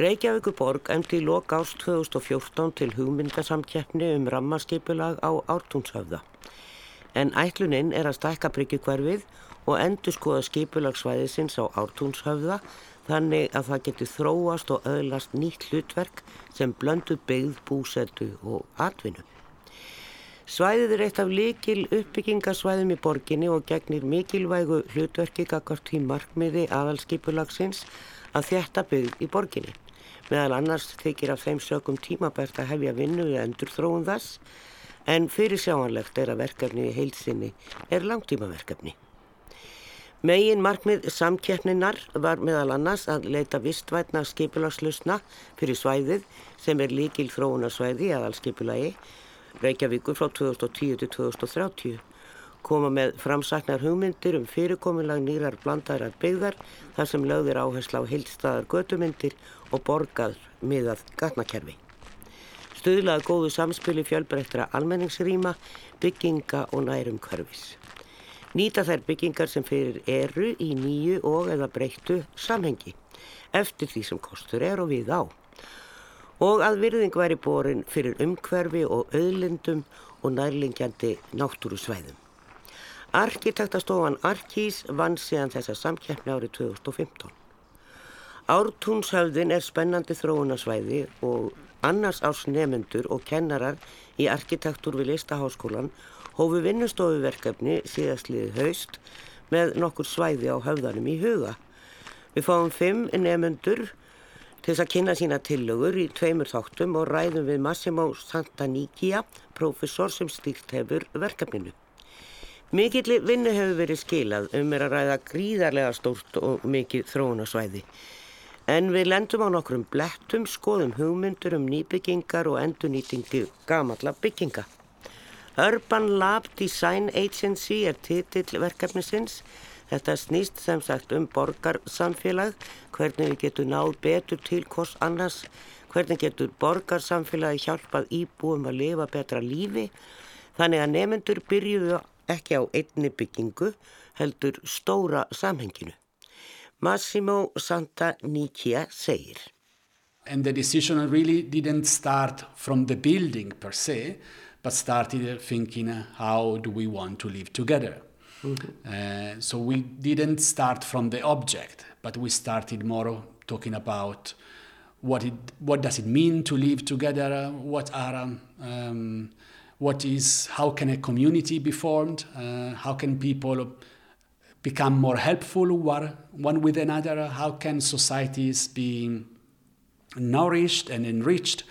Reykjavíkuborg emdi í lok ást 2014 til hugmyndasamkeppni um rammaskipulag á ártúnshöfða. En ætluninn er að stækka bryggjukverfið og endur skoða skipulagsvæðisins á ártúnshöfða þannig að það getur þróast og öðlast nýtt hlutverk sem blöndu byggð, búsetu og atvinnu. Svæðið er eitt af likil uppbyggingasvæðum í borginni og gegnir mikilvægu hlutverki gagart í markmiði aðalskipulagsins að þjætta byggð í borginni. Meðal annars þykir af þeim sökum tímabært að hefja vinnu við endur þróun þess en fyrir sjáanlegt er að verkefni í heilsinni er langtímaverkefni. Megin markmið samkeppninar var meðal annars að leita vistvætna skipulagslusna fyrir svæðið sem er líkil þróunarsvæði aðal skipulagi Reykjavíkur frá 2010 til 2030 koma með framsaknar hugmyndir um fyrirkominlag nýrar blandarar byggðar þar sem lögðir áhersla á heilstaðar götumyndir og borgað miðað gatnakerfi. Stöðlaði góðu samspili fjölbreyttra almenningsrýma, bygginga og nærum körfis. Nýta þær byggingar sem fyrir eru í nýju og eða breyttu samhengi, eftir því sem kostur er og við á. Og að virðing væri borin fyrir umhverfi og auðlindum og nærlingjandi náttúrusvæðum. Arkitektastofan Arkís vann síðan þessa samkeppni árið 2015. Ártúnshöfðin er spennandi þróunarsvæði og annars árs nefnendur og kennarar í arkitektur við listaháskólan hófu vinnustofuverkefni síðastliðið haust með nokkur svæði á höfðanum í huga. Við fáum fimm nefnendur til þess að kynna sína tillögur í tveimur þáttum og ræðum við Massimo Santaníkia, profesor sem stýrt hefur verkefninu. Mikilli vinnu hefur verið skilað um er að ræða gríðarlega stórt og mikið þróunarsvæði. En við lendum á nokkrum blettum, skoðum hugmyndur um nýbyggingar og endurnýtingu gamalla bygginga. Urban Lab Design Agency er titill verkefnisins. Þetta snýst sem sagt um borgarsamfélag, hvernig við getum náð betur til hvors annars, hvernig getur borgarsamfélagi hjálpað íbúum að lifa betra lífi. Þannig að nefnendur byrjuðu ekki á einni byggingu heldur stóra samhenginu. Massimo Santa Santanichia segir. And the decision really didn't start from the building per se, but started thinking how do we want to live together. Mm -hmm. uh, so we didn't start from the object, but we started more talking about what it, what does it mean to live together, what are um, what is how can a community be formed uh, how can people become more helpful one with another. How can societies be nourished and enriched?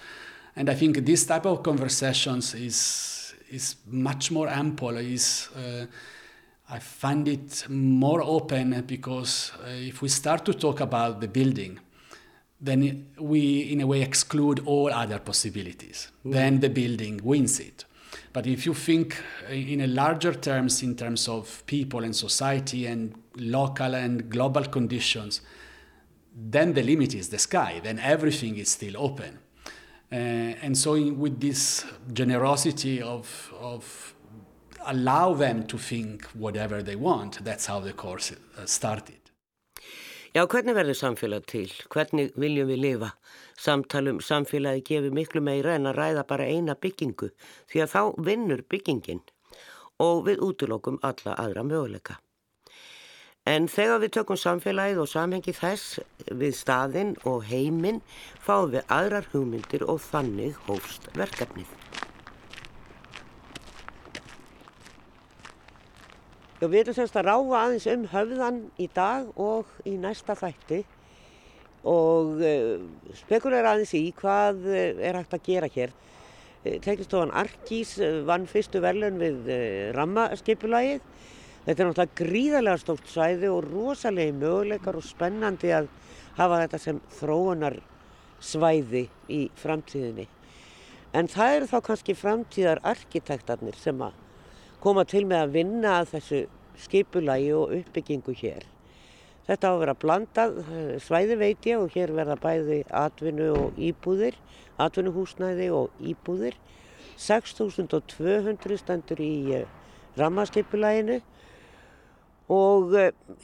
And i think this type of conversations is is much more ample is uh, i find it more open because uh, if we start to talk about the building then we in a way exclude all other possibilities. Mm. then the building wins it but if you think in a larger terms, in terms of people and society and local and global conditions, then the limit is the sky. Then everything is still open. Uh, and so, in, with this generosity of, of allow them to think whatever they want, that's how the course uh, started. Já, hvernig verður samfélag til? Hvernig viljum við lifa? Samtalum samfélagi gefur miklu meira en að ræða bara eina byggingu því að þá vinnur byggingin og við útlokum alla aðra möguleika. En þegar við tökum samfélagið og samhengi þess við staðinn og heiminn fáum við aðrar hugmyndir og þannig hófst verkefnið. Við erum semst að ráfa aðeins um höfðan í dag og í næsta þætti og uh, spekulegur aðeins í hvað uh, er hægt að gera hér. Uh, Teknistofan Arkís vann fyrstu verðlun við rammaskipulagið. Þetta er náttúrulega gríðarlega stórt svæði og rosalegi möguleikar og spennandi að hafa þetta sem þróunar svæði í framtíðinni. En það eru þá kannski framtíðar arkitektarnir sem að koma til með að vinna að þessu skipulagi og uppbyggingu hér. Þetta á að vera blandað eh, svæði veit ég og hér verða bæði atvinnu og íbúðir, atvinnuhúsnæði og íbúðir. 6.200 stendur í eh, rammaskipulaginu og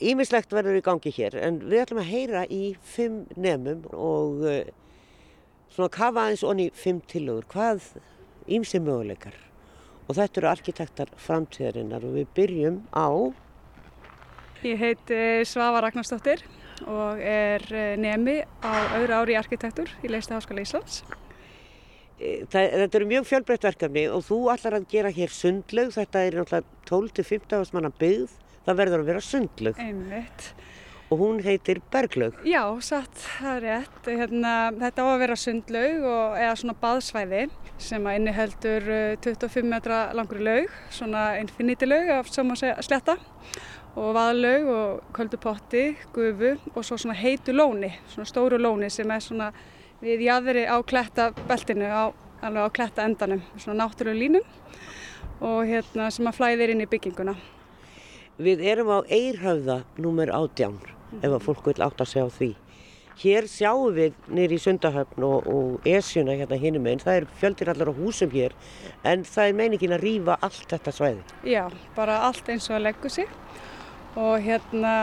ímislegt uh, verður í gangi hér en við ætlum að heyra í fimm nefnum og uh, svona kafa aðeins onni fimm tilögur hvað ímsi möguleikar og þetta eru arkitektar framtíðarinnar og við byrjum á Ég heiti Svava Ragnarstóttir og er uh, nemi á öðru ári í arkitektur í Leista Háskóla Íslands e, Það, þetta eru mjög fjölbreytt verkefni og þú ætlar að gera hér sundlaug, þetta er náttúrulega 12-15 árs manna byggð það verður að vera sundlög. Einmitt. Og hún heitir Berglaug. Já, satt, það er rétt. Hérna, þetta á að vera sundlaug og, eða svona baðsvæði sem að inniheldur 25 uh, metra langur laug, svona infinity laug af saman sletta og vaðlaug og köldupotti, gufu og svo svona heitu lóni, svona stóru lóni sem er svona við jæðri á klettabeltinu, á, alveg á kletta endanum, svona náttúrulega línum og hérna sem að flæðir inn í bygginguna. Við erum á Eirhauða nummer 18 mm -hmm. Ef að fólk vil átt að segja á því. Hér sjáum við nýri í Sundahöfn og, og Esjuna hérna hinnum einn. Það er fjöldir allar á húsum hér en það er meiningin að rýfa allt þetta svæði. Já, bara allt eins og að leggu sig og hérna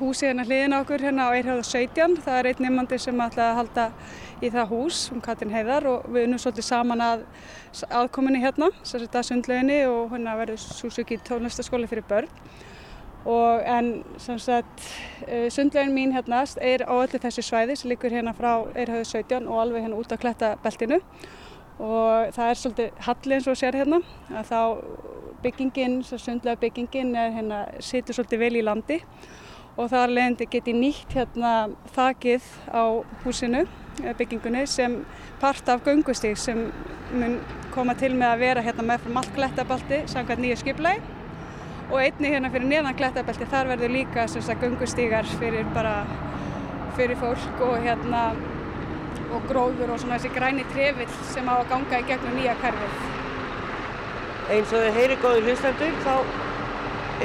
húsið hérna hliðin okkur hérna á Eirhauða 17. Það er einn nefnandi sem ætla að halda í það hús um Katrin Heiðar og við unum svolítið saman að aðkominni hérna, sérstaklega sundleginni og hérna verður Suzuki tónlistaskóli fyrir börn og en sagt, eh, sundlegin mín hérna er á öllu þessu svæði sem likur hérna frá Eirhauðu 17 og alveg hérna út á klettabeltinu og það er svolítið hallið eins og sér hérna að þá byggingin, sundlega byggingin er hérna, situr svolítið vel í landi. Og þar leðandi geti nýtt hérna þakið á húsinu byggingunni sem part af göngustík sem mun koma til með að vera hérna með frá allt glettabalti samkvæmt nýja skiplæg og einni hérna fyrir neðan glettabalti þar verður líka göngustígar fyrir bara fyrir fólk og hérna og gróður og svona þessi græni trefill sem á að ganga í gegnum nýja karfið. Eins og þau heyri góður hlustandur þá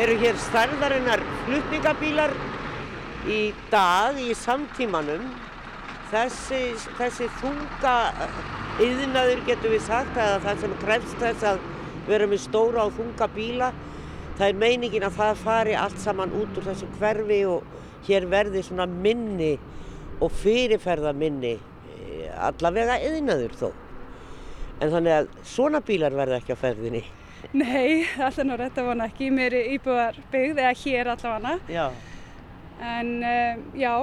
eru hér starðarinnar flutningabílar í dag í samtímanum þessi, þessi þunga yðnaður getur við sagt að það sem krefst þess að vera með stóra og þunga bíla það er meiningin að það fari allt saman út úr þessu hverfi og hér verði svona minni og fyrirferða minni eh, allavega yðnaður þó. En þannig að svona bílar verða ekki á ferðinni. Nei, alltaf nú rétt að vona ekki. Mér íbúðar byggð eða hér allavega. Já. En um, já.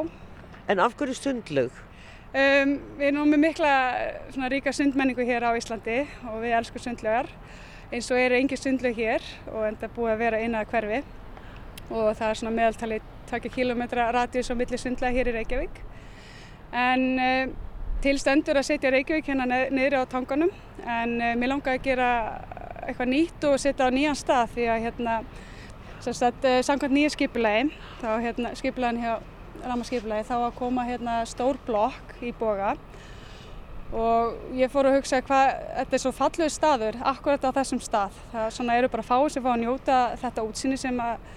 En af hverju stundlaug? Um, við erum með mikla svona, ríka sundmenningu hér á Íslandi og við elskum sundlögar eins og eru engi sundlög hér og enda búið að vera innað hverfi. Og það er svona meðaltali 2 km radíus á milli sundlega hér í Reykjavík. En um, til stendur að setja Reykjavík hérna niður á tanganum. En um, mér langar að gera eitthvað nýtt og setja á nýjan stað því að hérna uh, samkvæmt nýja skipulegi þá hérna skipulaðin hjá rammarskipulagi þá að koma hérna stór blokk í boga og ég fór að hugsa hvað þetta er svo falluð staður akkurat á þessum stað. Það svona eru bara fáið sem fá að njóta þetta útsinni sem að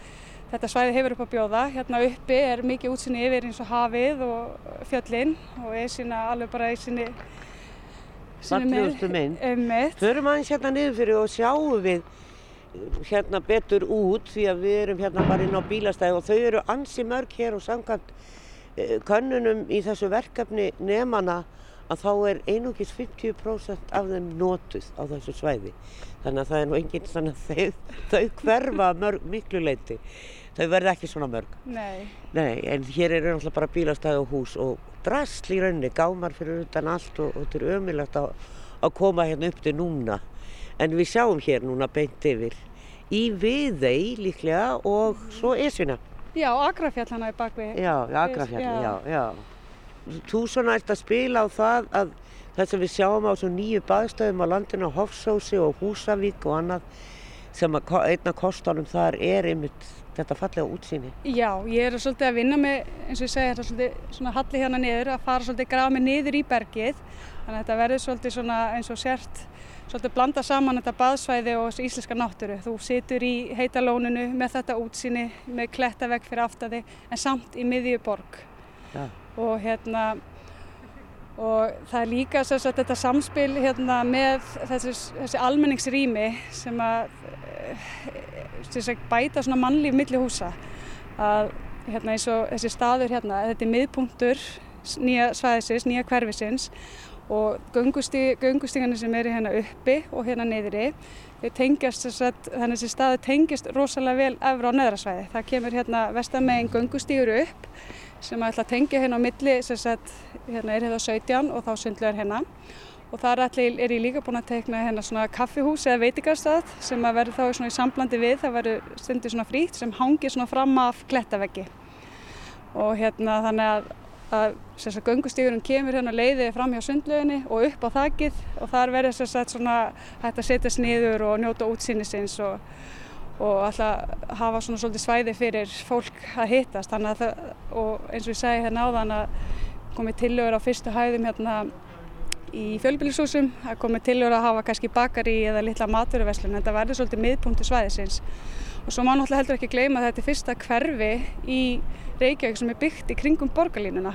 þetta svæði hefur upp að bjóða. Hérna uppi er mikið útsinni yfir eins og hafið og fjöllin og er sína alveg bara í sinni Falluðustu mynd. Förum aðeins hérna niður fyrir og sjáum við hérna betur út því að við erum hérna bara inn á bílastæði og þau eru ansi mörg hér og samkvæmt eh, könnunum í þessu verkefni nefnana að þá er einugis 50% af þeim notuð á þessu svæði þannig að það er nú enginn að þau, þau hverfa mörg, miklu leiti þau verða ekki svona mörg Nei. Nei, en hér eru náttúrulega bara bílastæði og hús og drasl í rauninni, gámar fyrir utan allt og, og þetta er ömulagt að, að koma hérna upp til núna en við sjáum hér núna beint yfir í Viðei líklega og svo Esjuna. Já, Agrafjall hana er bakvið. Já, Agrafjall, já. já, já. Þú svona ert að spila á það að það sem við sjáum á svo nýju baðstöðum á landinu á Hofsósi og Húsavík og annað sem einna kostanum þar er einmitt þetta fallega útsýni. Já, ég er svolítið að vinna með, eins og ég er svolítið svona halli hérna niður, að fara svolítið grafa mig niður í bergið, þannig að þetta verður svolítið svona eins og sért svolítið blanda saman þetta baðsvæði og þessu íslenska náttúru. Þú situr í heitalónunu með þetta útsýni, með klettavegg fyrir aftadi, en samt í miðjuborg. Ja. Og hérna, og það er líka sagt, þetta samspil hérna, með þessi, þessi almenningsrými sem að uh, bæta svona mannlíf milli húsa að hérna og þessi staður hérna, þetta er miðpunktur nýja svæðisins, nýja hverfisins og göngustíganir sem eru hérna uppi og hérna þau tengjast þannig að þessi staðu tengjast rosalega vel efra á neðrasvæði. Það kemur hérna vestamegin göngustígur upp sem ætla að tengja hérna á milli sem sagt hérna er hérna 17 og þá sundlegar hérna. Og þar allir er ég líka búin að tekna hérna svona kaffihús eða veitingarstað sem að verður þá svona í samblandi við, það verður stundir svona frítt sem hangir svona fram af klettaveggi. Og hérna þannig að að sagt, göngustíðurinn kemur hérna leiðið fram hjá sundlöginni og upp á þakkið og þar verður að svona hægt að setjast niður og njóta útsýnisins og, og alltaf hafa svona svolítið svæði fyrir fólk að hittast. Að það, og eins og ég segi hérna áðan að komið tilögur á fyrstu hæðum hérna í fjölbílisúsum að komið tilögur að hafa kannski bakari eða litla maturveslun, þetta verður svolítið miðpunktu svæðisins. Og svo má náttúrulega heldur ekki gleyma að þetta er fyrsta hverfi í Reykjavík sem er byggt í kringum borgarlínuna.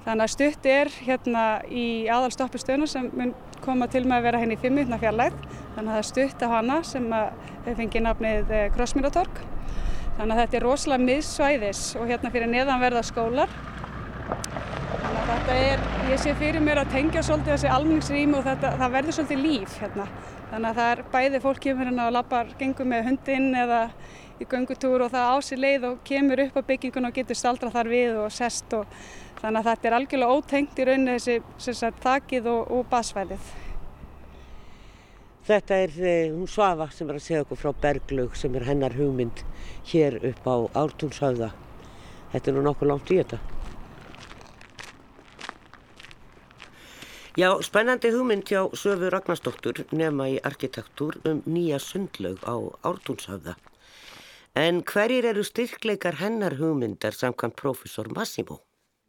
Þannig að stutt er hérna í aðal stoppustöðuna sem mun koma til með að vera henni hérna í 5 minna fjarlæð. Þannig að það er stutt af hana sem hefur fengið nafnið Krossmýratorg. Eh, Þannig að þetta er rosalega miðsvæðis og hérna fyrir neðan verða skólar. Þannig að þetta er, ég sé fyrir mér að tengja svolítið þessi almenningsrými og þetta, það verður svolítið líf hérna. Þannig að það er bæði fólk kemur hérna og lappar gengum með hundinn eða í göngutúr og það á sér leið og kemur upp á byggingun og getur staldra þar við og sest og þannig að þetta er algjörlega ótengt í rauninni þessi sagt, þakið og, og basvæðið. Þetta er hún eh, Svafa sem er að segja okkur frá Berglaug sem er hennar hugmynd hér upp á Ártúnshauða. Þetta er nú nokkuð langt í þetta. Já, spennandi hugmynd hjá Söfu Ragnarsdóttur nema í arkitektúr um nýja sundlaug á Ártúnshauða. En hverjir eru styrkleikar hennar hugmyndar samkvæmt professor Massimo?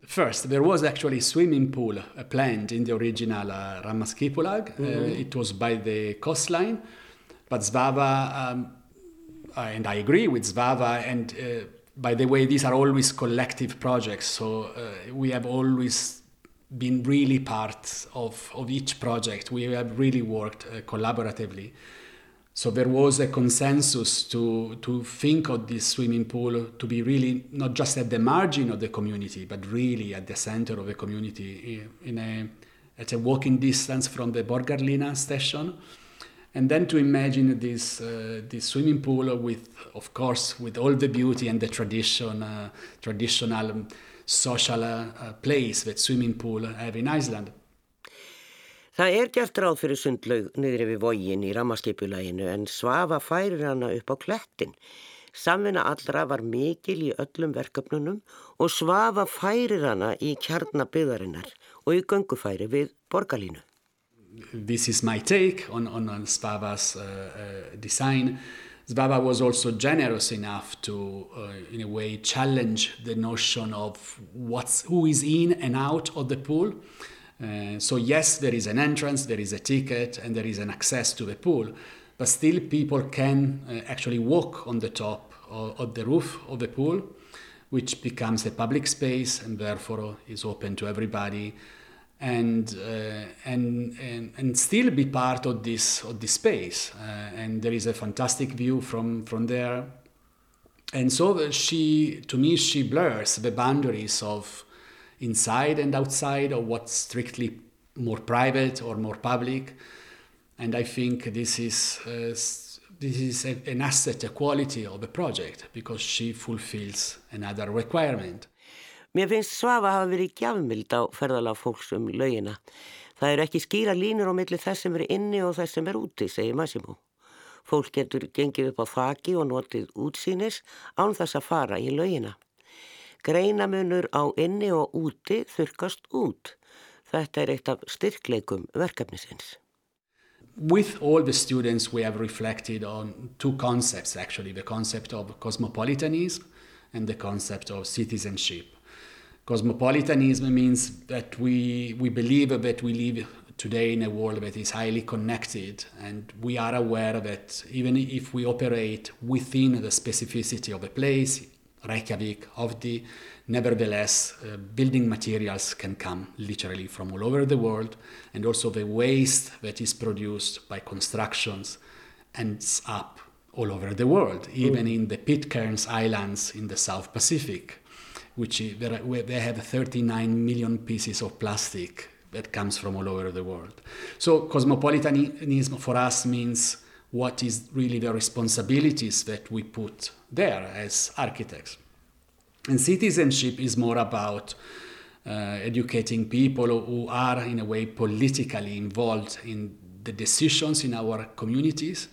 First, there was actually a swimming pool uh, planned in the original uh, Ramaskipulag. Uh, mm-hmm. it was by the coastline, but Zvava, um, and I agree with Zvava, and uh, by the way, these are always collective projects, so uh, we have always been really part of, of each project. We have really worked uh, collaboratively. So there was a consensus to, to think of this swimming pool to be really not just at the margin of the community, but really at the center of the community in a, at a walking distance from the Borgarlina station. And then to imagine this, uh, this swimming pool with, of course, with all the beauty and the tradition, uh, traditional social uh, place that swimming pool have in Iceland. Það er gert ráð fyrir sundlaug niður yfir vógin í rammaskipulæginu en svafa færir hana upp á klettin. Samvinna allra var mikil í öllum verkefnunum og svafa færir hana í kjarnabyðarinnar og í göngufæri við borgarlínu. This is my take on, on, on Svava's uh, uh, design. Svava was also generous enough to, uh, in a way, challenge the notion of what's, who is in and out of the pool. Uh, so yes, there is an entrance, there is a ticket, and there is an access to the pool, but still people can uh, actually walk on the top of, of, the roof of the pool, which becomes a public space and therefore is open to everybody, and uh, and, and and still be part of this of this space. Uh, and there is a fantastic view from from there. And so she, to me, she blurs the boundaries of inside and outside or what's strictly more private or more public. And I think this is uh, this is a, an asset, a quality of the project because she fulfills another requirement. Mér finnst Svafa hafa verið gjafmild á ferðalega fólks um laugina. Það eru ekki skýra línur á milli þess sem er inni og þess sem er úti, segir Massimo. Fólk getur gengið upp á þaki og notið útsýnis án þess að fara í laugina. Greinamunur á inni og úti þurkast út. Þetta er eitt af styrkleikum verkefnisins. With all the students we have reflected on two concepts actually, the concept of cosmopolitanism and the concept of citizenship. Cosmopolitanism means that we, we believe that we live today in a world that is highly connected and we are aware that even if we operate within the specificity of a place, Reykjavik, of the nevertheless, uh, building materials can come literally from all over the world, and also the waste that is produced by constructions ends up all over the world, even in the Pitcairns Islands in the South Pacific, which is, where they have 39 million pieces of plastic that comes from all over the world. So cosmopolitanism for us means what is really the responsibilities that we put there as architects. And citizenship is more about uh, educating people who are, in a way, politically involved in the decisions in our communities.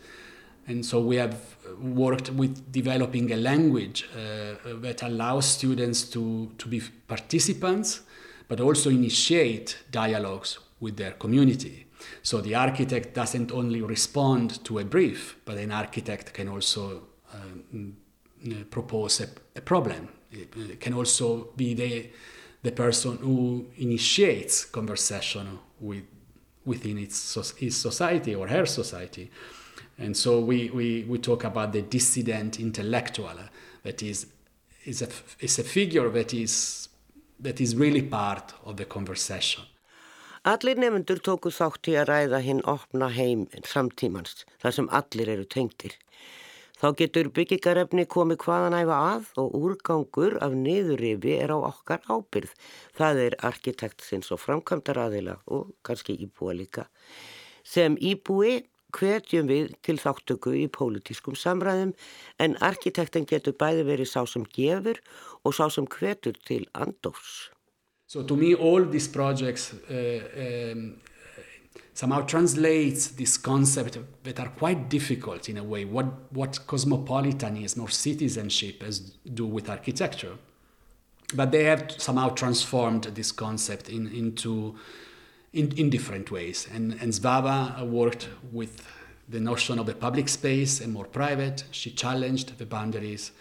And so we have worked with developing a language uh, that allows students to, to be participants, but also initiate dialogues with their community. So the architect doesn't only respond to a brief, but an architect can also um, propose a, a problem. It can also be the, the person who initiates conversation with, within its, his society or her society. And so we, we, we talk about the dissident intellectual that is, is, a, is a figure that is, that is really part of the conversation. Allir nefndur tóku þátt í að ræða hinn opna heim samtímans, þar sem allir eru tengtir. Þá getur byggingarefni komið hvaðan æfa að og úrgangur af niðurrifi er á okkar ábyrð. Það er arkitektsins og framkvæmdaraðila og kannski íbúa líka. Sem íbúi hvetjum við til þáttöku í pólitískum samræðum en arkitekten getur bæði verið sá sem gefur og sá sem hvetur til andofs. So to me, all these projects uh, um, somehow translates this concept that are quite difficult in a way. What what cosmopolitanism or citizenship has do with architecture, but they have somehow transformed this concept in, into in, in different ways. And and Zvava worked with the notion of a public space and more private. She challenged the boundaries,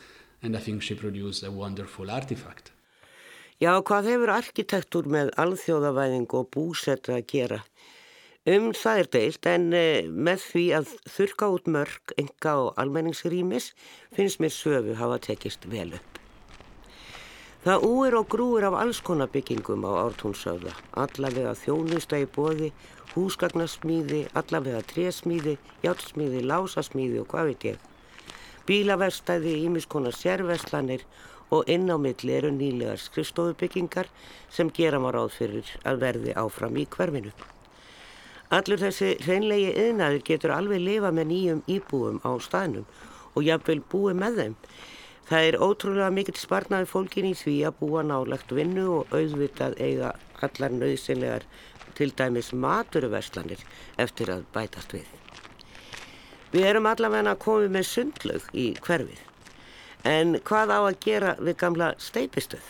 and I think she produced a wonderful artifact. Já, hvað hefur arkitektúr með alþjóðavæðing og búsett að gera? Um það er deilt en eh, með því að þurka út mörg enga og almenningsrýmis finnst mér söfu hafa tekist vel upp. Það úir og grúir af alls konar byggingum á ártónsöfða, allavega þjónustægi bóði, húsgagnasmíði, allavega trésmíði, hjálpsmíði, lásasmíði og hvað veit ég. Bílaverstæði, ímiskonar sérveslanir og inn á milli eru nýlegar skrifstofubyggingar sem gera maður áð fyrir að verði áfram í hverfinu. Allur þessi hreinlegi yðnaður getur alveg lifa með nýjum íbúum á staðnum og jafnvel búið með þeim. Það er ótrúlega mikill sparnaði fólkin í því að búa nálagt vinnu og auðvitað eiga allar nöðsynlegar til dæmis maturuverslanir eftir að bætast við. Við erum allavega koma með sundlaug í hverfið. En hvað á að gera við gamla steipistöð?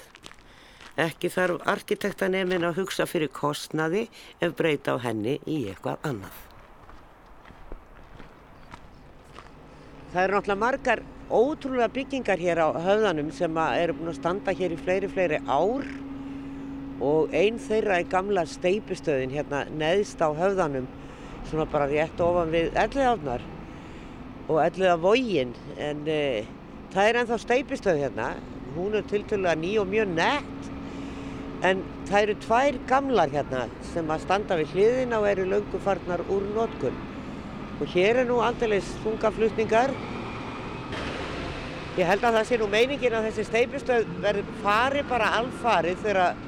Ekki þarf arkitektanemin að hugsa fyrir kostnaði ef breyta á henni í eitthvað annað. Það eru náttúrulega margar ótrúlega byggingar hér á höfðanum sem eru búin að standa hér í fleiri, fleiri ár og einn þeirra er gamla steipistöðin hérna neðst á höfðanum svona bara rétt ofan við elliðafnar og elliðavógin en eh, Það er ennþá steipistöð hérna, hún er tiltölulega ný og mjög nett en það eru tvær gamlar hérna sem að standa við hliðina og eru löngufarnar úr nótkunn. Og hér er nú aldrei þungaflutningar. Ég held að það sé nú meiningin að þessi steipistöð verður fari bara alfarið þegar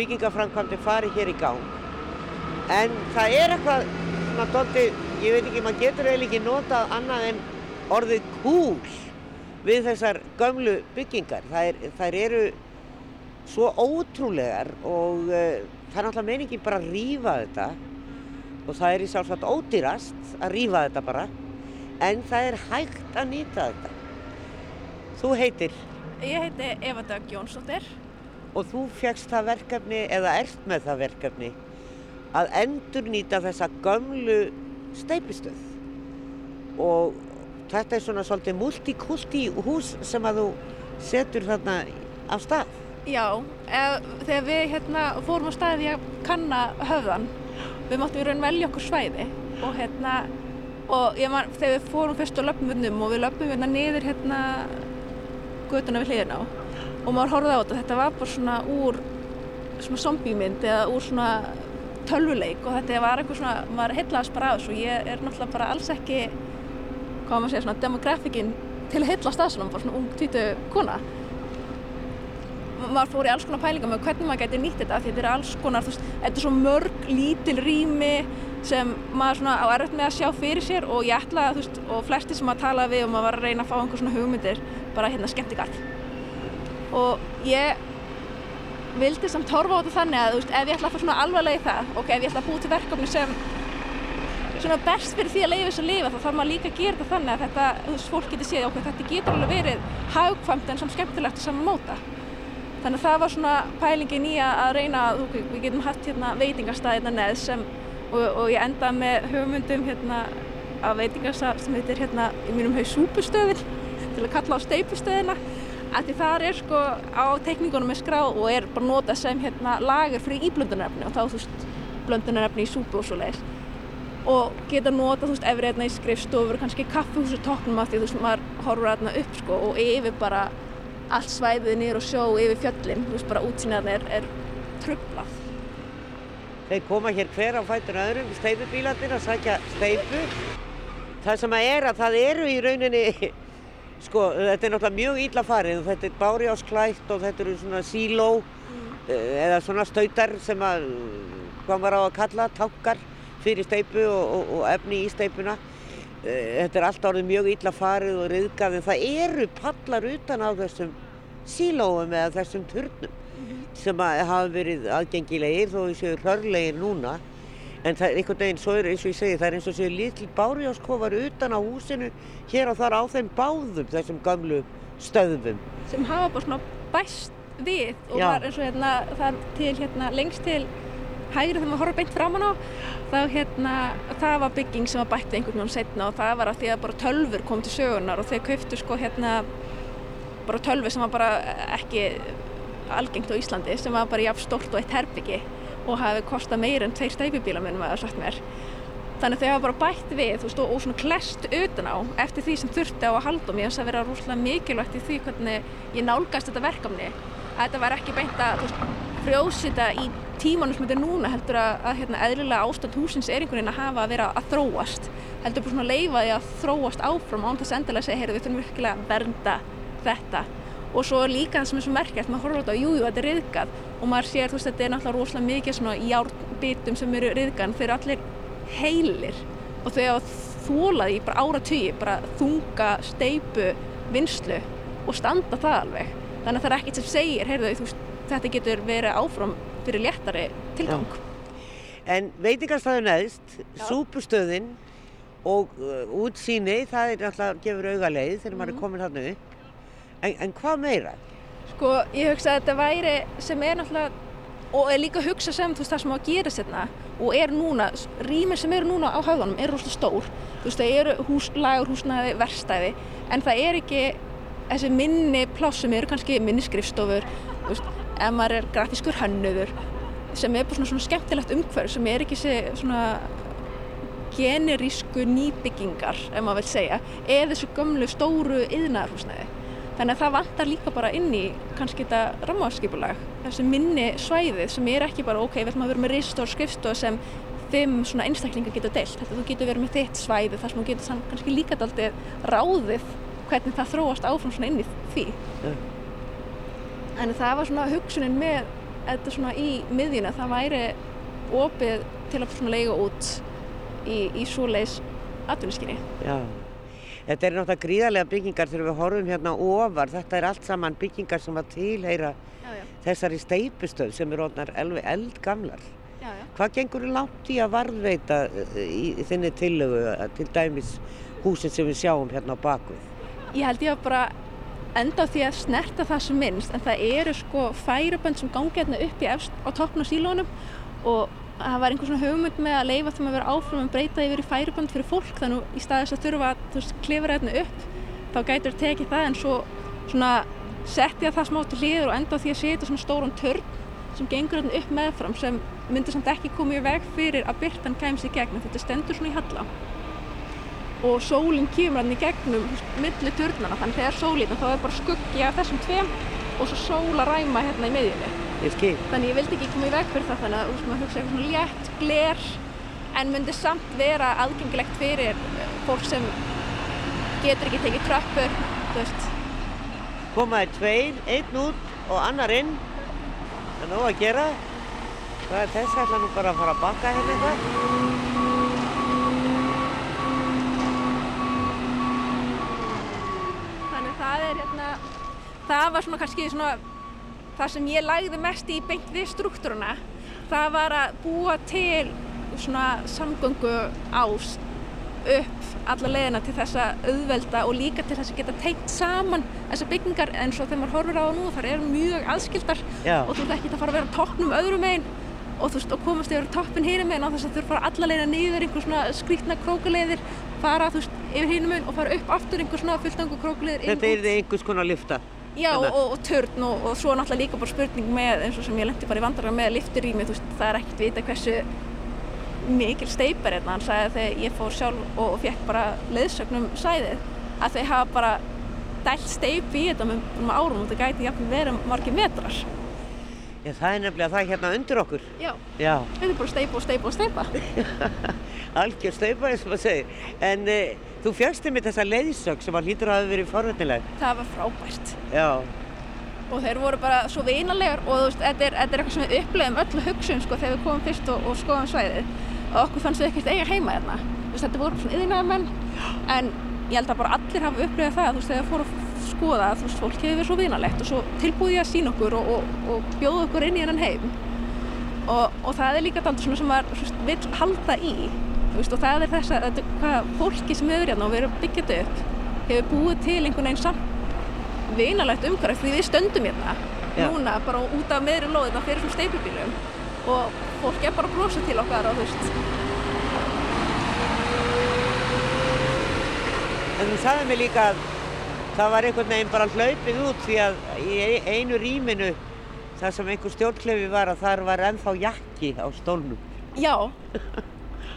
byggingaframkvæmdi fari hér í gang. En það er eitthvað, svona dondi, ég veit ekki, maður getur eiginlega ekki notað annað en orðið kúl við þessar gömlu byggingar. Þær, þær eru svo ótrúlegar og uh, það er náttúrulega meiningin bara að rýfa þetta og það er í sjálfsagt ódýrast að rýfa þetta bara en það er hægt að nýta þetta. Þú heitir? Ég heiti Eva Dag Jónsdóttir. Og þú fegst það verkefni eða ert með það verkefni að endur nýta þessa gömlu steipistöð og þetta er svona svolítið multikulti hús sem að þú setur þarna á stað. Já, eð, þegar við hérna fórum á staði að kanna höfðan, við máttum í raun velja okkur svæði og hérna, og ég man, þegar við fórum fyrst á löpumvöndum og við löpum hérna niður hérna göduna við hliðina á og maður horfði á þetta, þetta var bara svona úr svona zombiemynd eða úr svona tölvuleik og þetta var eitthvað svona, maður heitlaðast bara á þessu og ég er náttúrulega bara alls ekki hvað maður segja, svona demografikinn til að hylla staðsunum, bara svona ung týtu kona. Maður fór í alls konar pælingar með hvernig maður gæti nýtt þetta því þetta er alls konar, þú veist, þetta er svo mörg lítil rými sem maður svona á erfitt með að sjá fyrir sér og ég ætla að, þú veist, og flesti sem maður talaði við og maður var að reyna að fá einhver svona hugmyndir bara hérna skemmtikall og ég vildi samt horfa á þetta þannig að, þú veist, ef ég ætla að fara svona alvarlega í það og ef ég ætla að búa til verkefni sem svona best fyrir því að leiða þess að lifa þá þarf maður líka að gera þetta þannig að þetta, þú veist, fólk getur séð okkur, þetta getur alveg verið hagkvæmt en samt skemmtilegt að saman móta. Þannig að það var svona pælingin í að reyna að við getum hatt hérna veitingarstað hérna neð sem, og, og ég endaði með hugmyndum hérna af veitingarstað sem heitir hérna í mínum haug súpustöðin til að kalla á steipustöðina að því þar er sko á teikningunum með skrá og er bara notað sem hérna lager fyrir íblöndunarefni og þá þú veist blöndunarefni í súpu og svo leiðis og geta nota, þú veist, ef við erum í skrifstofur, kannski kaffihúsu tóknum að því, þú veist, maður horfur aðna upp, sko, og yfir bara allt svæðið nýr og sjó yfir fjöllin, þú veist, bara útsýnaðan er, er trublað. Þeir koma hér hver á fætur öðrum, steipubílarnir að sækja steipu. Það sem að er að það eru í rauninni, sko, þetta er náttúrulega mjög ítla farið og þetta er bárjásklætt og þetta eru svona síló mm. eða svona stautar sem að, hvað maður á að kalla, tankar fyrir steipu og, og, og efni í steipuna. Þetta er alltaf orðið mjög illa farið og riðgað en það eru pallar utan á þessum sílóum eða þessum turnum sem hafa verið aðgengilegir þó þessu hlörlegir núna en það er einhvern veginn, svo er eins og ég segi, það er eins og séu litli bárjáskofar utan á húsinu hér og þar á þeim báðum þessum gamlu stöðum. Sem hafa bara svona bæst við og Já. var eins og hérna, það til hérna lengst til hægri þegar maður horfður beint framann á þá hérna, það var bygging sem var bætt einhvern veginn setna og það var að því að bara tölfur kom til sögunar og þeir kauftu sko hérna bara tölfur sem var bara ekki algengt á Íslandi sem var bara jafn stort og eitt herbyggi og hafi kostað meir en tveir stæpibíla minnum að það sagt mér. Þannig að þau hafa bara bætt við og, og svona klest utan á eftir því sem þurfti á að halda mér finnst að vera rúslega mikilvægt í því hvernig ég nálgast þetta verkefni að þetta var ekki beint að frjósita í tímanum sem þetta er núna heldur að, að hérna, eðlilega ástand húsins er einhvern veginn að hafa að vera að þróast. Heldur bara svona að leifa því að þróast áfram án þess endilega að segja, heyrðu við þurfum virkilega að vernda þetta. Og svo líka það sem er svo merkjast, maður horfður á þetta jújú, þetta er riðgað. Og maður sér, þú veist, þetta er náttúrulega rosalega mikið svona járnbitum sem eru riðgan þeir eru allir heilir. Og þau hafa þólað í bara áratögi bara þunga, steipu vinslu og standa það alveg. Þannig að það er ekkert sem segir, heyrðu, þú veist, þetta getur verið áfram fyrir léttari tilgang. Já. En veitingarstæðu neðst, súpustöðin og uh, útsýni, það er alltaf gefur auga leið þegar mm. maður er mhm. komin hann upp. En, en hvað meira? Sko, ég hugsa að þetta væri sem er náttúrulega, og er líka hugsa sem þú veist það sem á að gera sérna og er núna, rýmir sem eru núna á hafðanum er rosalega stór. Þú veist, það eru hús, lagur, húsnæði, verstæði, en það er ekki þessi minni plássum eru kannski minni skrifstofur, ef maður er grafískur hannöður sem er bara svona, svona skemmtilegt umhverf sem er ekki svona generísku nýbyggingar ef maður vil segja, eða þessu gömlu stóru yðnarhúsnæði þannig að það vantar líka bara inn í kannski þetta rammaskipulag, þessi minni svæðið sem er ekki bara ok, við ætlum að vera með ristór skrifstóð sem fimm svona einstaklingar getur deilt, þetta þú getur verið með þitt svæði þar sem þú getur kannski líka daldið ráðið hvernig það þróast áfram svona inn í því en það var svona hugsunin með þetta svona í miðjuna það væri opið til að svona leiða út í, í svoleiðs atvinniskinni Já, þetta er náttúrulega gríðarlega byggingar þegar við horfum hérna ofar. Þetta er allt saman byggingar sem var tilheyra já, já. þessari steipustöð sem er orðnar eldgamlar. Já, Hvað gengur langt í að varðveita eh, í, í þinni tillögu til dæmis húsin sem við sjáum hérna á bakvið? Ég held ég að bara enda á því að snerta það sem minnst en það eru sko færibönd sem gangi hérna upp í efst á toppn á sílónum og það var einhvern svona hugmynd með að leifa þeim að vera áfram að breyta yfir í færibönd fyrir fólk þannig í staðis að þurfa að klifra hérna upp þá gætur það tekið það en svo svona setja það smá til hlýður og enda á því að setja svona stóran törn sem gengur hérna upp meðfram sem myndir samt ekki komið í veg fyrir að byrtan kæms í gegn þetta stendur svona í halla og sólinn kemur hann í gegnum milli turnana þannig þegar sólinn þá er bara skuggi af þessum tveim og svo sól að ræma hérna í miðjunni þannig ég vildi ekki koma í veg fyrir það þannig að þú veist maður hugsa eitthvað svona létt gler en myndi samt vera aðgengilegt fyrir fólk sem getur ekki tekið tröppur, þú veist. Komaði tveir, einn út og annar inn. Það er nóg að gera. Það er þess að nú bara að fara að bakka hérna eitthvað. Þannig það er hérna, það var svona kannski svona það sem ég lagði mest í beint við struktúruna. Það var að búa til svona samgöngu ás upp alla leiðina til þess að auðvelda og líka til þess að geta teikt saman þessar byggingar eins og þegar maður horfir á það nú þar eru mjög aðskildar Já. og þú ert ekki að fara að vera á toppnum öðrum megin og, og komast yfir toppin hinum megin á þess að þú ert að fara alla leiðina niður einhver svona skrítna krókuleiðir fara þú veist yfir megin og fara upp aftur einhver svona fulltangu krókuleiðir Þetta er þið einhvers konar lyfta. Já, Þarna. og, og törn og, og svo náttúrulega líka bara spurning með eins og sem ég lendi bara í vandrar með lifturými, þú veist, það er ekkert vita hversu mikil steipar hérna, hann sagði að þegar ég fór sjálf og fekk bara leiðsögnum sæðið að þau hafa bara dælt steip í þetta með, með árum og það gæti jafnvel verið margir metrar. Já, það er nefnilega það hérna undir okkur. Já, Já, þetta er bara steipa og steipa og steipa. algjör staupa eins og maður segir. En e, þú fjast með þessa leiðsögg sem að hlýtur að hafa verið forvöldnileg. Það var frábært. Já, Og þeir voru bara svo vinalegar og þú veist, þetta er, þetta er eitthvað sem við upplegum öllu hugsun sko þegar við komum fyrst og, og skoðum svæðið og okkur fannst við ekkert eiga heima hérna. Þú veist, þetta voru svona yðinæðamenn en ég held að bara allir hafa upplegað það, þú veist, þegar fóru að skoða, þú veist, fólk hefur verið svo vinalegt og svo tilbúið að sína okkur og, og, og bjóða okkur inn í hennan heim. Og, og það er líka daldur sem maður vill halda í, veist, og það er þess að hvað fólki sem hefur hérna og verið að byggja þetta upp hefur búið til einhvern veginn samt vinalegt umhverf því við stöndum hérna Já. núna bara út af meðri lóðina fyrir svona steipubílum og fólk er bara að brosa til okkar og þú veist en þú sagði mig líka að það var einhvern veginn bara hlaupið út því að í e- einu rýminu þar sem einhver stjórnklefi var að þar var ennþá jakki á stólnum. já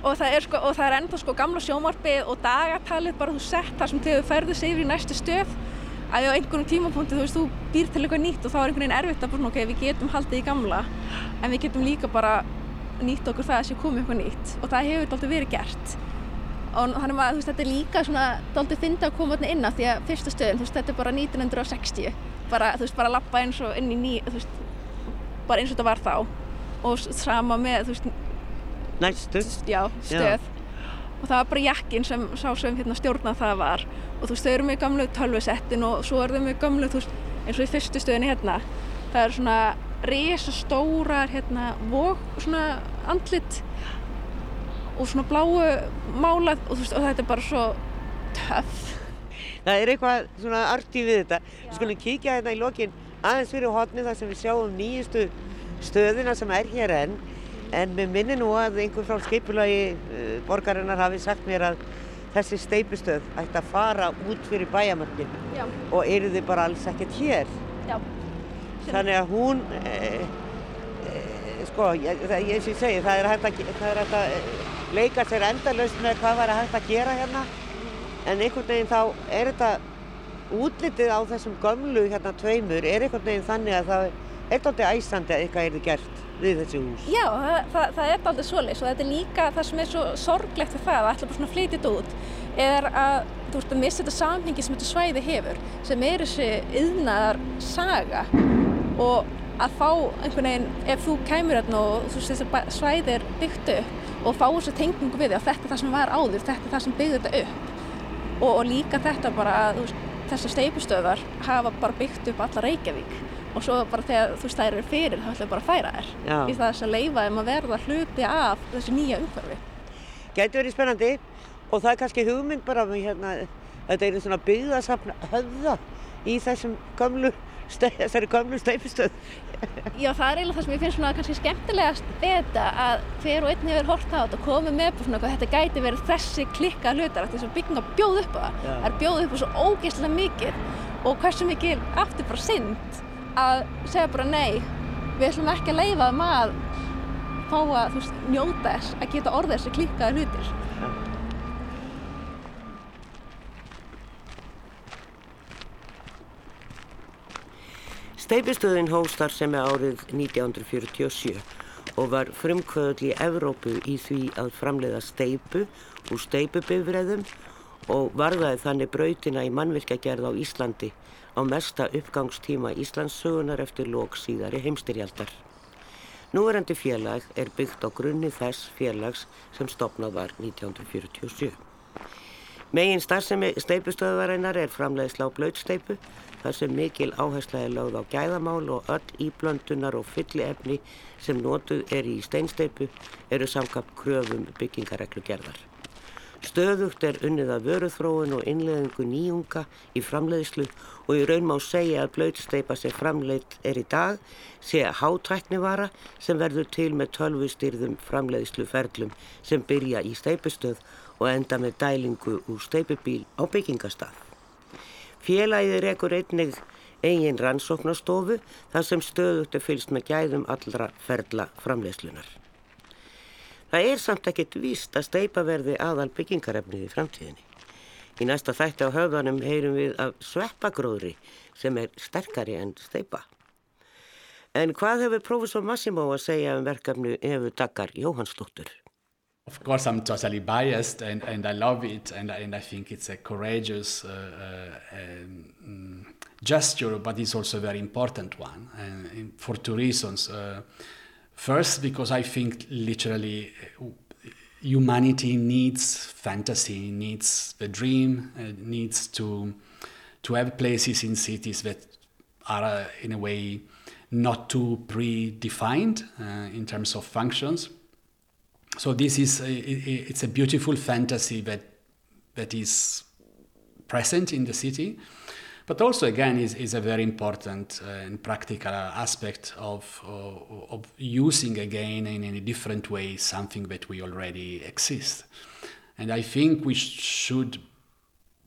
og það er sko og það er ennþá sko gamla sjómarpið og dagatalið bara þú sett þar sem þau ferðu sig yfir í næstu stöð. Að á einhvern tímapunkti þú veist þú býr til eitthvað nýtt og þá er einhvern veginn erfitt að bara ok við getum haldið í gamla en við getum líka bara nýtt okkur það að sé komið eitthvað nýtt. Og það hefur alltaf verið gert. Og þannig að veist, þetta er líka svona dálítið fyndi að koma inn að því að fyrsta stöðin, þú veist, þetta er bara 1960 bara, þú veist, bara lappa eins og inn í ný, veist, bara eins og þetta var þá. Og sama með, þú veist, Næstu. já, stöð og það var bara jakkin sem sá sem hérna stjórnað það var og þú veist, þau eru með gamlu tölvusettin og svo eru þau með gamlu, þú veist, eins og í fyrstu stöðinni hérna, það eru svona risastórar, hérna, vók, svona andlit og svona bláu málað og, þú veist, og þetta er bara svo töff. Það er eitthvað svona arti við þetta. Við skulum kíkja hérna í lokin aðeins fyrir hotni þar sem við sjáum nýjustu stöðina sem er hér enn. En mér minni nú að einhver frá skipulagi uh, borgarinnar hafi sagt mér að þessi steipustöð ætti að fara út fyrir bæjamörkin Já, og eru þið bara alls ekkert hér. já. Þannig að hún, e, e, sko, ég, það, ég, ég segi, það er hægt að, það er hægt að eh, leika sér endalaust með hvað var hægt að gera hérna. En einhvern veginn þá er þetta útlitið á þessum gömlu hérna tveimur er einhvern veginn þannig að það er dálítið æsandi að eitthvað er gert við þessi hús. Já, það, það, það er aldrei svoleiðis og þetta er líka það sem er svo sorglegt við það að ætla bara svona þetta út er að þú veist að missa þetta samhengi sem þetta svæði hefur sem er þessi yðnaðar saga og að fá einhvern veginn ef þú kæmur hérna og þú veist þessi svæði er byggt upp og fá þessu tengingu við því að þetta er það sem var áður, þetta er það sem byggði þetta upp. Og, og líka þetta bara að þessar steipustöðar hafa bara byggt upp alla Reykjavík og svo bara þegar þú þær eru fyrir þá ætlum við bara að færa þær Já. í þess að leifa þeim að verða hluti af þessu nýja umhverfi. Gæti verið spennandi og það er kannski hugmynd bara með hérna, þetta er svona byggðasafn höfða í þessum gömlu, þessari gömlu steipustöð. Já, það er eiginlega það sem ég finnst svona kannski skemmtilegast þetta að hver og einn hefur hort á þetta og komið með bara svona hvað þetta gæti verið þessi klikkað hlutar af því sem bygginga bjóð upp á það. Það er bjóð upp á svo ógeðslega mikið og hversu mikil aftur bara synd að segja bara nei, við ætlum ekki að leifa að fá að veist, njóta þess að geta orðið þessi klikkaði hlutir. Steipustöðin hóstar sem er árið 1947 og var frumkvöðl í Evrópu í því að framleiða steipu úr steipubifræðum og varðaði þannig brautina í mannvirkjagerð á Íslandi á mesta uppgangstíma Íslandssögunar eftir lók síðari heimstyrjaldar. Núverandi félag er byggt á grunni þess félags sem stopnað var 1947. Megin starfsemi steipustöðvarinnar er framleiðsla á blöðsteipu þar sem mikil áhersla er lögð á gæðamál og öll íblöndunar og fylliefni sem notuð er í steinsteipu eru samkap kröfum byggingareglugerðar. Stöðugt er unnið að vöruþróun og innleðingu nýjunga í framleiðslu og í raun má segja að blöytsteipa sem framleitt er í dag sé hátræknivara sem verður til með tölvustýrðum framleiðsluferlum sem byrja í steipustöð og enda með dælingu úr steipubíl á byggingastað. Félagið rekur einnig eigin rannsóknastofu þar sem stöðugt er fylst með gæðum allra ferla framleiðslunar. Það er samt ekkert víst að steipa verði aðal byggingarefnið í framtíðinni. Í næsta þætti á höfðanum heyrum við af sveppagróðri sem er sterkari en steipa. En hvað hefur profesor Massimo að segja um verkefnu Efu Daggar Jóhannsdóttur? Of course, I'm totally biased and, and I love it and, and I think it's a courageous uh, uh, um, gesture, but it's also a very important one and for two reasons. Uh, First, because I think literally uh, humanity needs fantasy, needs the dream, uh, needs to to have places in cities that are uh, in a way not too predefined uh, in terms of functions. So this is a, it's a beautiful fantasy that that is present in the city but also again is, is a very important uh, and practical aspect of, uh, of using again in a different way something that we already exist. And i think we sh- should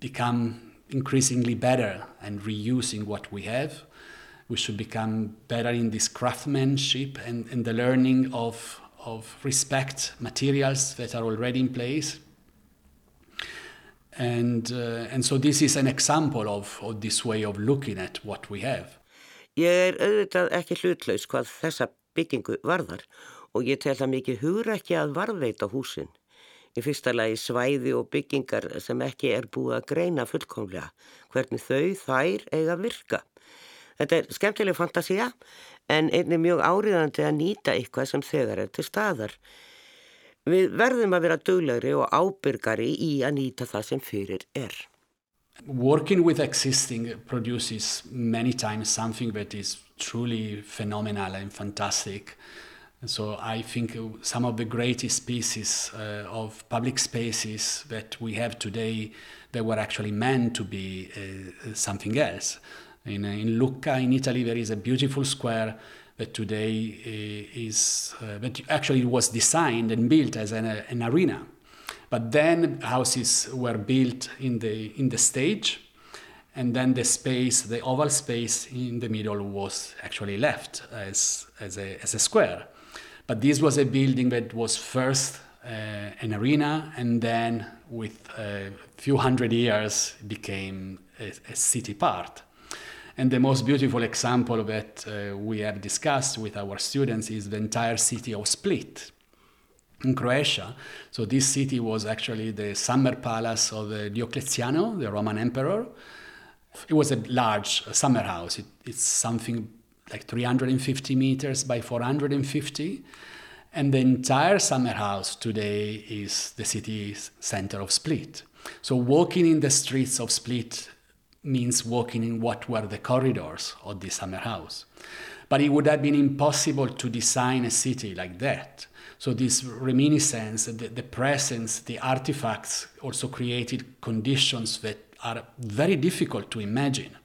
become increasingly better and reusing what we have. We should become better in this craftsmanship and, and the learning of, of respect materials that are already in place And, uh, and so this is an example of, of this way of looking at what we have. Ég er auðvitað ekki hlutlaus hvað þessa byggingu varðar og ég tel það mikið hugur ekki að varðveita húsin. Í fyrsta lagi svæði og byggingar sem ekki er búið að greina fullkomlega hvernig þau þær eiga virka. Þetta er skemmtileg fantasia en einnig mjög áriðandi að nýta eitthvað sem þegar er til staðar. Við verðum að vera döglegri og ábyrgari í að nýta það sem fyrir er. Working with existing produces many times something that is truly phenomenal and fantastic. So I think some of the greatest pieces uh, of public spaces that we have today that were actually meant to be uh, something else. In, in Lucca in Italy there is a beautiful square that today uh, is uh, that actually was designed and built as an, an arena. But then houses were built in the in the stage, and then the space, the oval space in the middle, was actually left as as a as a square. But this was a building that was first uh, an arena, and then with a few hundred years became a, a city part. And the most beautiful example that uh, we have discussed with our students is the entire city of Split in Croatia. So this city was actually the summer palace of Diocletiano, the Roman emperor. It was a large summer house. It, it's something like 350 meters by 450. And the entire summer house today is the city center of Split. So walking in the streets of Split means walking in what were the corridors of the summer house. But it would have been impossible to design a city like that. So this reminiscence, the, the presence, the artifacts also created conditions that are very difficult to imagine,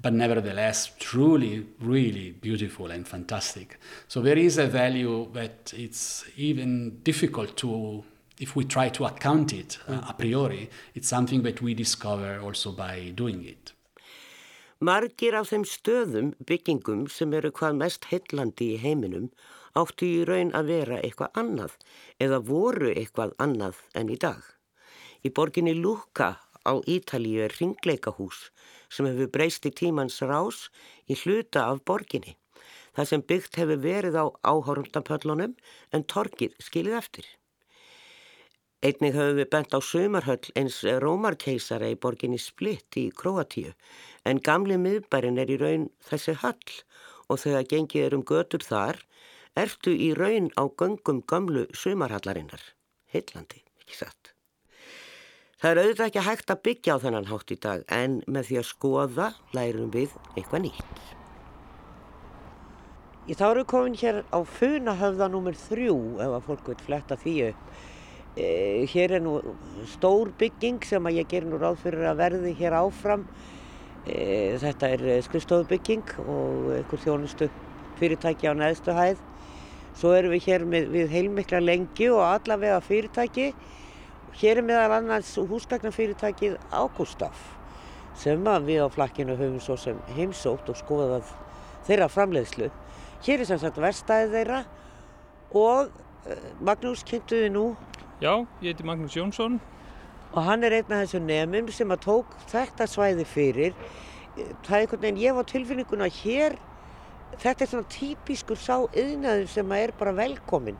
but nevertheless truly, really beautiful and fantastic. So there is a value that it's even difficult to if we try to account it uh, a priori, it's something that we discover also by doing it. Margir af þeim stöðum, byggingum sem eru hvað mest heillandi í heiminum áttu í raun að vera eitthvað annað eða voru eitthvað annað en í dag. Í borginni Luka á Ítalíu er ringleikahús sem hefur breyst í tímans rás í hluta af borginni. Það sem byggt hefur verið á áhórundapöllunum en torkið skilið eftir. Einnig höfum við bent á sömarhöll eins Rómarkeisara í borginni Splitt í Kroatíu en gamli miðbærin er í raun þessi höll og þegar gengið er um götur þar ertu í raun á göngum gamlu sömarhallarinnar. Heitlandi, ekki satt. Það er auðvitað ekki hægt að byggja á þennan hátt í dag en með því að skoða lærum við eitthvað nýtt. Í þá eru komin hér á funahöfða nr. 3 ef að fólk vil fletta því upp. Eh, hér er nú stór bygging sem að ég ger nú ráð fyrir að verði hér áfram. Eh, þetta er skrifstofubygging og einhver þjónustu fyrirtæki á neðstu hæð. Svo erum við hér með, við heilmikla lengi og allavega fyrirtæki. Hér er meðal annars húsgagnafyrirtækið Ágústaf sem við á flakkinu höfum svo sem heimsótt og skoðað þeirra framleiðslu. Hér er sem sagt verstaðið þeirra og eh, Magnús kynntuði nú Já, ég heiti Magnús Jónsson. Og hann er einn af þessu nefnum sem að tók þetta svæði fyrir. Það er einhvern veginn, ég var tilfinninguna hér, þetta er svona típiskur sá yðnaður sem að er bara velkomin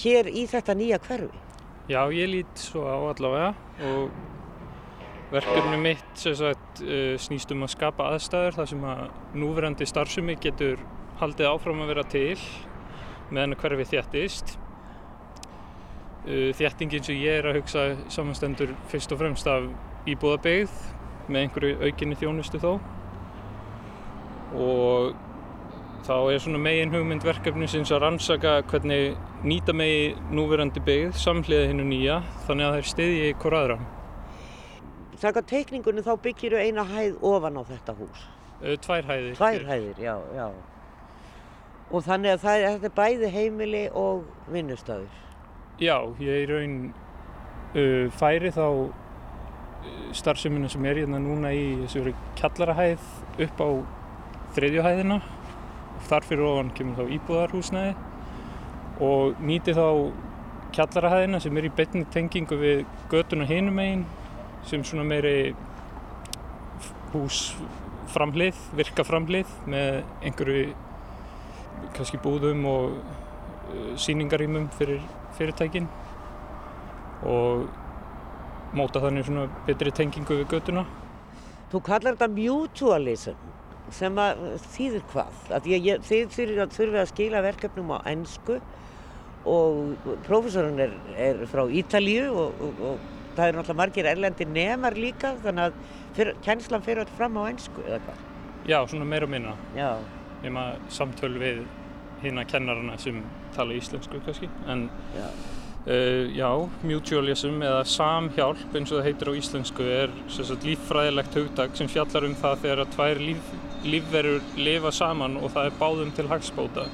hér í þetta nýja hverfi. Já, ég lít svo á allavega og verkefni mitt sagt, uh, snýst um að skapa aðstæður þar sem að núverandi starfsumi getur haldið áfram að vera til meðan hverfi þjættist þjættingin sem ég er að hugsa samanstendur fyrst og fremst af íbúðabegð með einhverju aukinni þjónustu þó og þá er svona megin hugmynd verkefni sinns að rannsaka hvernig nýta megi núverandi begð samhliða hinnu nýja þannig að það er stiðji í hver aðra. Þakka teikningunni þá byggir þau eina hæð ofan á þetta hús? Uh, tvær hæðir. Tvær hæðir, já, já. Og þannig að það, þetta er bæði heimili og vinnustöður? Já, ég er raun uh, færi þá uh, starfseminna sem er hérna núna í þessu kjallarahæð upp á þriðjuhæðina og þar fyrir ofan kemur þá íbúðarhúsnæði og nýti þá kjallarahæðina sem er í betni tengingu við götuna hinum einn sem svona meiri hús framhlið, virka framhlið með einhverju kannski búðum og uh, síningarýmum fyrir fyrirtækin og móta þannig svona betri tengingu við göduna. Þú kallar þetta mutualism sem að þýðir hvað? Að ég, ég, þið þurfið að skila verkefnum á ennsku og prófessorinn er, er frá Ítalíu og, og, og það er náttúrulega margir erlendi nemar líka þannig að fyr, kjænslan fyrir alltaf fram á ennsku eða hvað? Já, svona meira og minna. Já. Nefna samtöl við hérna kennarana sem tala íslensku kannski. En já, uh, já mutualism eða samhjálp eins og það heitir á íslensku er sagt, líffræðilegt hugdag sem fjallar um það þegar að tvær líf, lífverur lifa saman og það er báðum til hagspóta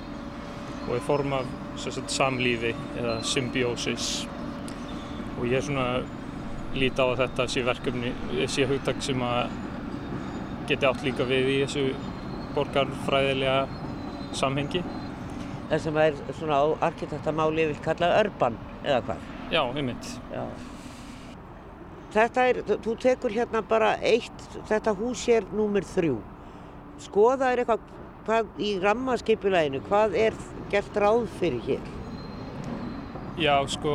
og er form af sagt, samlífi eða symbiósis og ég er svona líti á að þetta sé verkefni, sé hugdag sem að geti átt líka við í þessu borgarfræðilega samhengi það sem er svona á arkitektamáli vil kalla örban eða hvað? Já, einmitt. Já. Þetta er, þú tekur hérna bara eitt, þetta hús er númur þrjú. Skoða er eitthvað hvað, í rammaskipuleginu, hvað er gert ráð fyrir hér? Já, sko,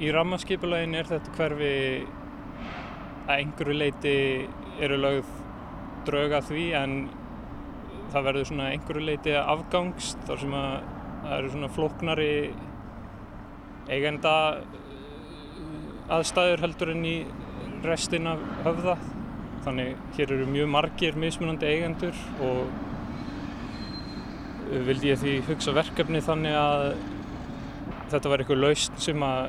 í rammaskipuleginu er þetta hverfi að einhverju leiti eru lögð drauga því en það verður svona einhverju leiti afgangst þar sem að það eru svona floknari eigenda eh, aðstæður heldur en í restin af höfða þannig hér eru mjög margir mismunandi eigendur og vildi ég því hugsa verkefni þannig að þetta var eitthvað laust sem að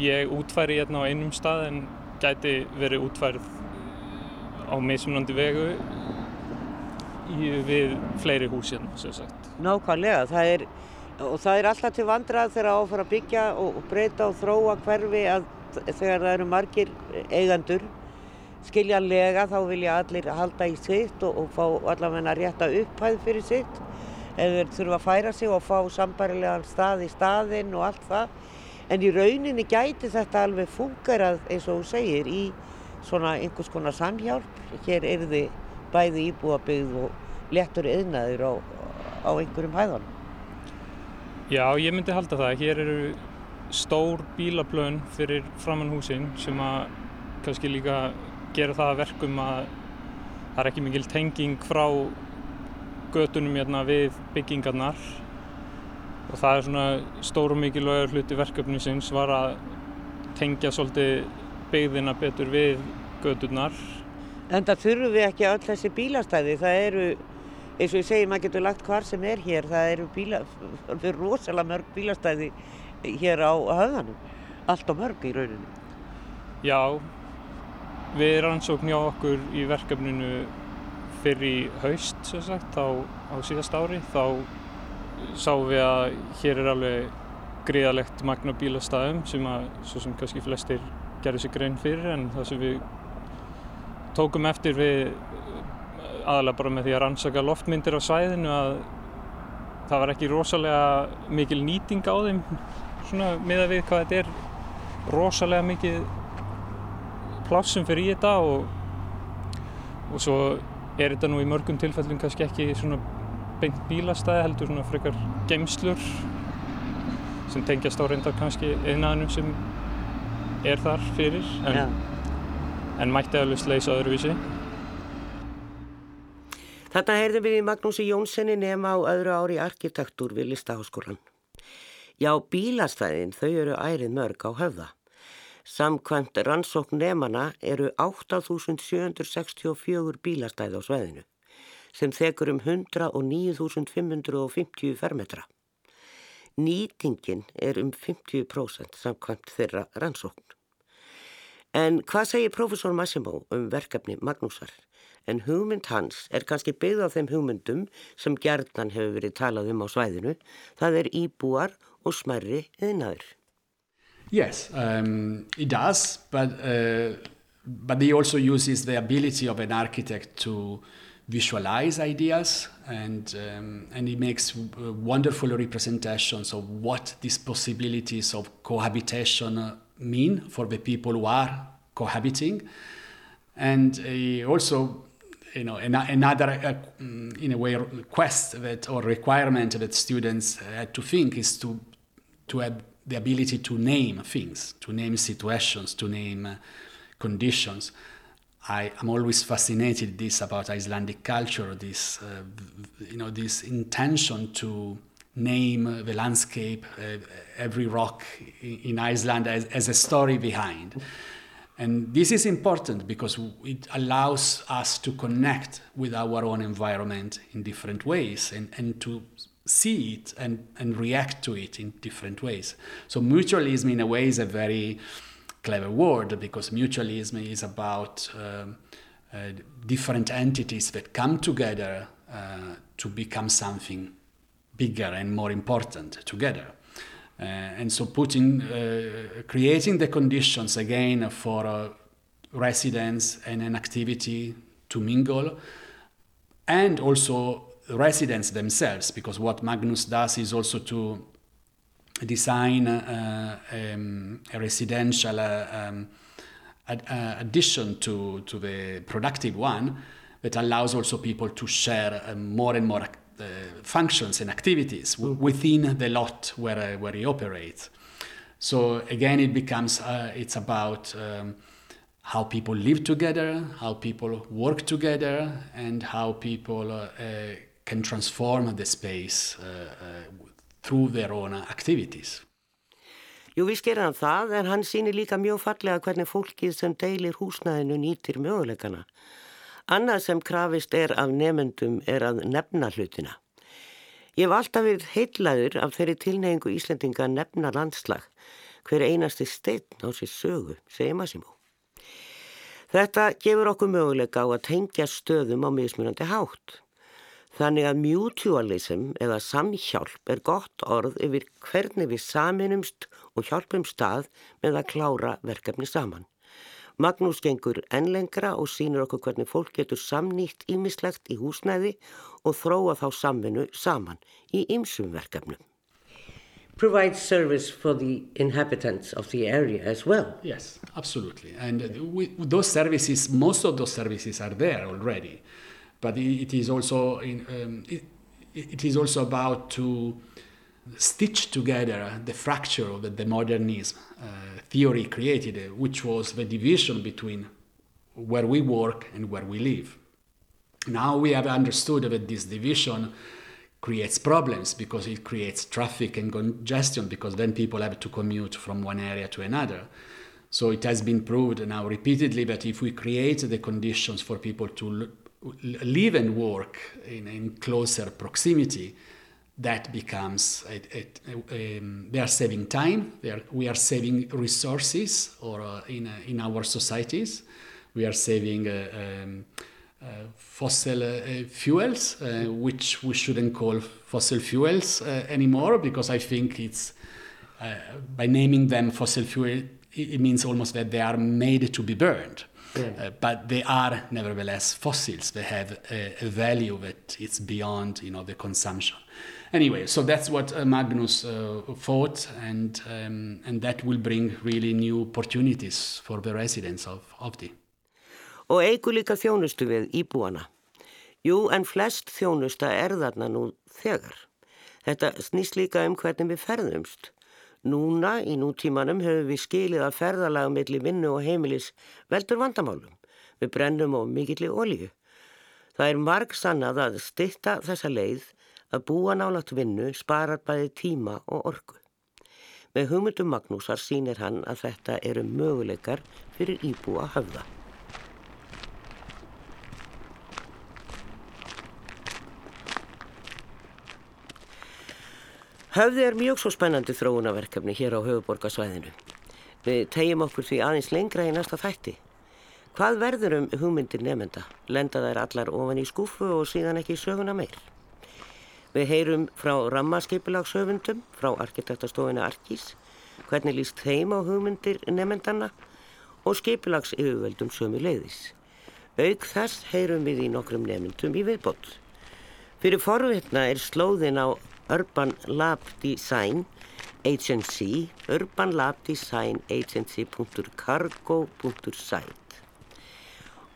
ég útfæri hérna á einum stað en gæti verið útfærið á mismunandi vegu við fleiri hús hérna sem sagt. Nákvæmlega, það er og það er alltaf til vandrað þegar að áfara að byggja og breyta og þróa hverfi að þegar það eru margir eigandur skiljanlega þá vilja allir halda í sitt og, og fá allavega rétta upphæð fyrir sitt. Eða þurfa að færa sig og fá sambarilegan stað í staðinn og allt það. En í rauninni gæti þetta alveg fungerað eins og þú segir í svona einhvers konar samhjálp hér er þið bæði íbúabigð og lettur yðnaður á, á einhverjum hæðanum Já, ég myndi halda það. Hér eru stór bílaplön fyrir framann húsin sem að kannski líka gera það að verkum að það er ekki mikil tenging frá götunum hérna við byggingarnar og það er svona stór og mikilvægur hluti verkefnisins var að tengja svolítið byggðina betur við göturnar. En það þurfum við ekki öll þessi bílastæði, það eru, eins og ég segi, maður getur lagt hvar sem er hér, það eru bíla, eru rosalega mörg bílastæði hér á höfðanum, allt á mörg í rauninu. Já, við rannsókn hjá okkur í verkefninu fyrir haust, sem sagt, á, á síðast ári, þá sáum við að hér er alveg gríðalegt magna bílastæðum sem að, svo sem kannski flestir gerði sér grein fyrir en það sem við tókum eftir við aðalega bara með því að rannsaka loftmyndir á svæðinu að það var ekki rosalega mikil nýting á þeim svona miða við hvað þetta er rosalega mikið plássum fyrir í þetta og, og svo er þetta nú í mörgum tilfellum kannski ekki svona beint bílastæði heldur svona frekar geimslur sem tengjast á reyndar kannski einaðnum sem er þar fyrir en, Já. en mætti alveg leysa öðruvísi. Þarna heyrðum við Magnúsi Jónssoni nema á öðru ári arkitektúr við Listaháskólan. Já, bílastæðin þau eru ærið mörg á höfða. Samkvæmt rannsókn nefana eru 8.764 bílastæði á sveðinu sem þekur um 109.550 fermetra. Nýtingin er um 50% samkvæmt þeirra rannsókn. En hvað segir profesor Massimo um verkefni Magnúsar? En hugmynd hans er kannski byggð á þeim hugmyndum sem gjarnan hefur verið talað um á svæðinu. Það er íbúar og smerri yðnaður. Yes, um, it does, but uh, but he also uses the ability of an architect to visualize ideas, and um, and he makes uh, wonderful representations of what these possibilities of cohabitation uh, mean for the people who are cohabiting, and he also. You know, an, another, uh, in a way, quest that or requirement that students had to think is to to have the ability to name things, to name situations, to name uh, conditions. I am always fascinated this about Icelandic culture, this uh, you know this intention to name the landscape, uh, every rock in Iceland as, as a story behind. And this is important because it allows us to connect with our own environment in different ways and, and to see it and, and react to it in different ways. So mutualism in a way is a very clever word because mutualism is about um, uh, different entities that come together uh, to become something bigger and more important together. Uh, and so putting, uh, creating the conditions again for uh, residents and an activity to mingle and also residents themselves, because what Magnus does is also to design uh, um, a residential uh, um, ad- uh, addition to, to the productive one that allows also people to share more and more functions and activities w- within the lot where, uh, where he operates. So again, it becomes, it's about um, how people live together, how people work together, and how people uh, uh, can transform the space uh, through their own activities. Jú, við gerir hann það, en hann sýnir líka mjög fallega hvernig fólkið sem deilir húsnæðinu nýtir möguleikana. Annað sem krafist er af nefendum er að nefna hlutina. Ég hef alltaf verið heitlaður af þeirri tilneyingu Íslendinga að nefna landslag, hver einasti steinn á sér sögu, segir Massimo. Þetta gefur okkur möguleika á að tengja stöðum á mismunandi hátt. Þannig að mutualism eða samhjálp er gott orð yfir hvernig við saminumst og hjálpum stað með að klára verkefni saman. Magnús gengur enn lengra og sínur okkur hvernig fólk getur samnýtt ímislegt í húsnæði og þróa þá samvinnu saman í ymsum verkefnum. Provide service for the inhabitants of the area as well. Yes, absolutely. And we, those services, most of those services are there already. But it is also in, um, it, it is also about to stitch together the fracture of the modernism uh, theory created, uh, which was the division between where we work and where we live. Now we have understood that this division creates problems because it creates traffic and congestion because then people have to commute from one area to another. So it has been proved now repeatedly that if we create the conditions for people to live and work in, in closer proximity, that becomes a, a, um, they are saving time. Are, we are saving resources, or uh, in uh, in our societies, we are saving. Uh, um, uh, fossil uh, fuels, uh, which we shouldn't call fossil fuels anymore because I think it's by naming them fossil fuel, it means almost that they are made to be burned. Yeah. but they are nevertheless fossils. They have a, a, value that it's beyond, you know, the consumption. Anyway, so that's what uh, Magnus uh, thought, and um, and that will bring really new opportunities for the residents of Ofdi. og eigu líka þjónustu við íbúana. Jú, en flest þjónusta er þarna nú þegar. Þetta snýst líka um hvernig við ferðumst. Núna, í nútímanum, höfum við skilið að ferðalaga millir vinnu og heimilis veldur vandamálum. Við brennum á mikillir ólíu. Það er marg sannað að stitta þessa leið að búa nálagt vinnu sparar bæði tíma og orgu. Með hugmyndum Magnúsar sínir hann að þetta eru möguleikar fyrir íbúa höfða. Höfði er mjög svo spennandi þróunaverkefni hér á höfuborgarsvæðinu. Við tegjum okkur því aðeins lengra í næsta þætti. Hvað verður um hugmyndir nefnda? Lenda þær allar ofan í skúfu og síðan ekki söguna meir? Við heyrum frá rammaskipilagshöfundum, frá arkitektastofinu Arkís, hvernig líst þeim á hugmyndir nefndana og skipilags yfirveldum sömu leiðis. Auk þess heyrum við í nokkrum nefndum í viðbót. Fyrir forvitna er slóðin á Urban Lab Design Agency urbanlabdesignagency.cargo.site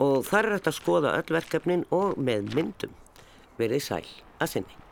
og þar er þetta að skoða öll verkefnin og með myndum verið sæl að sinni.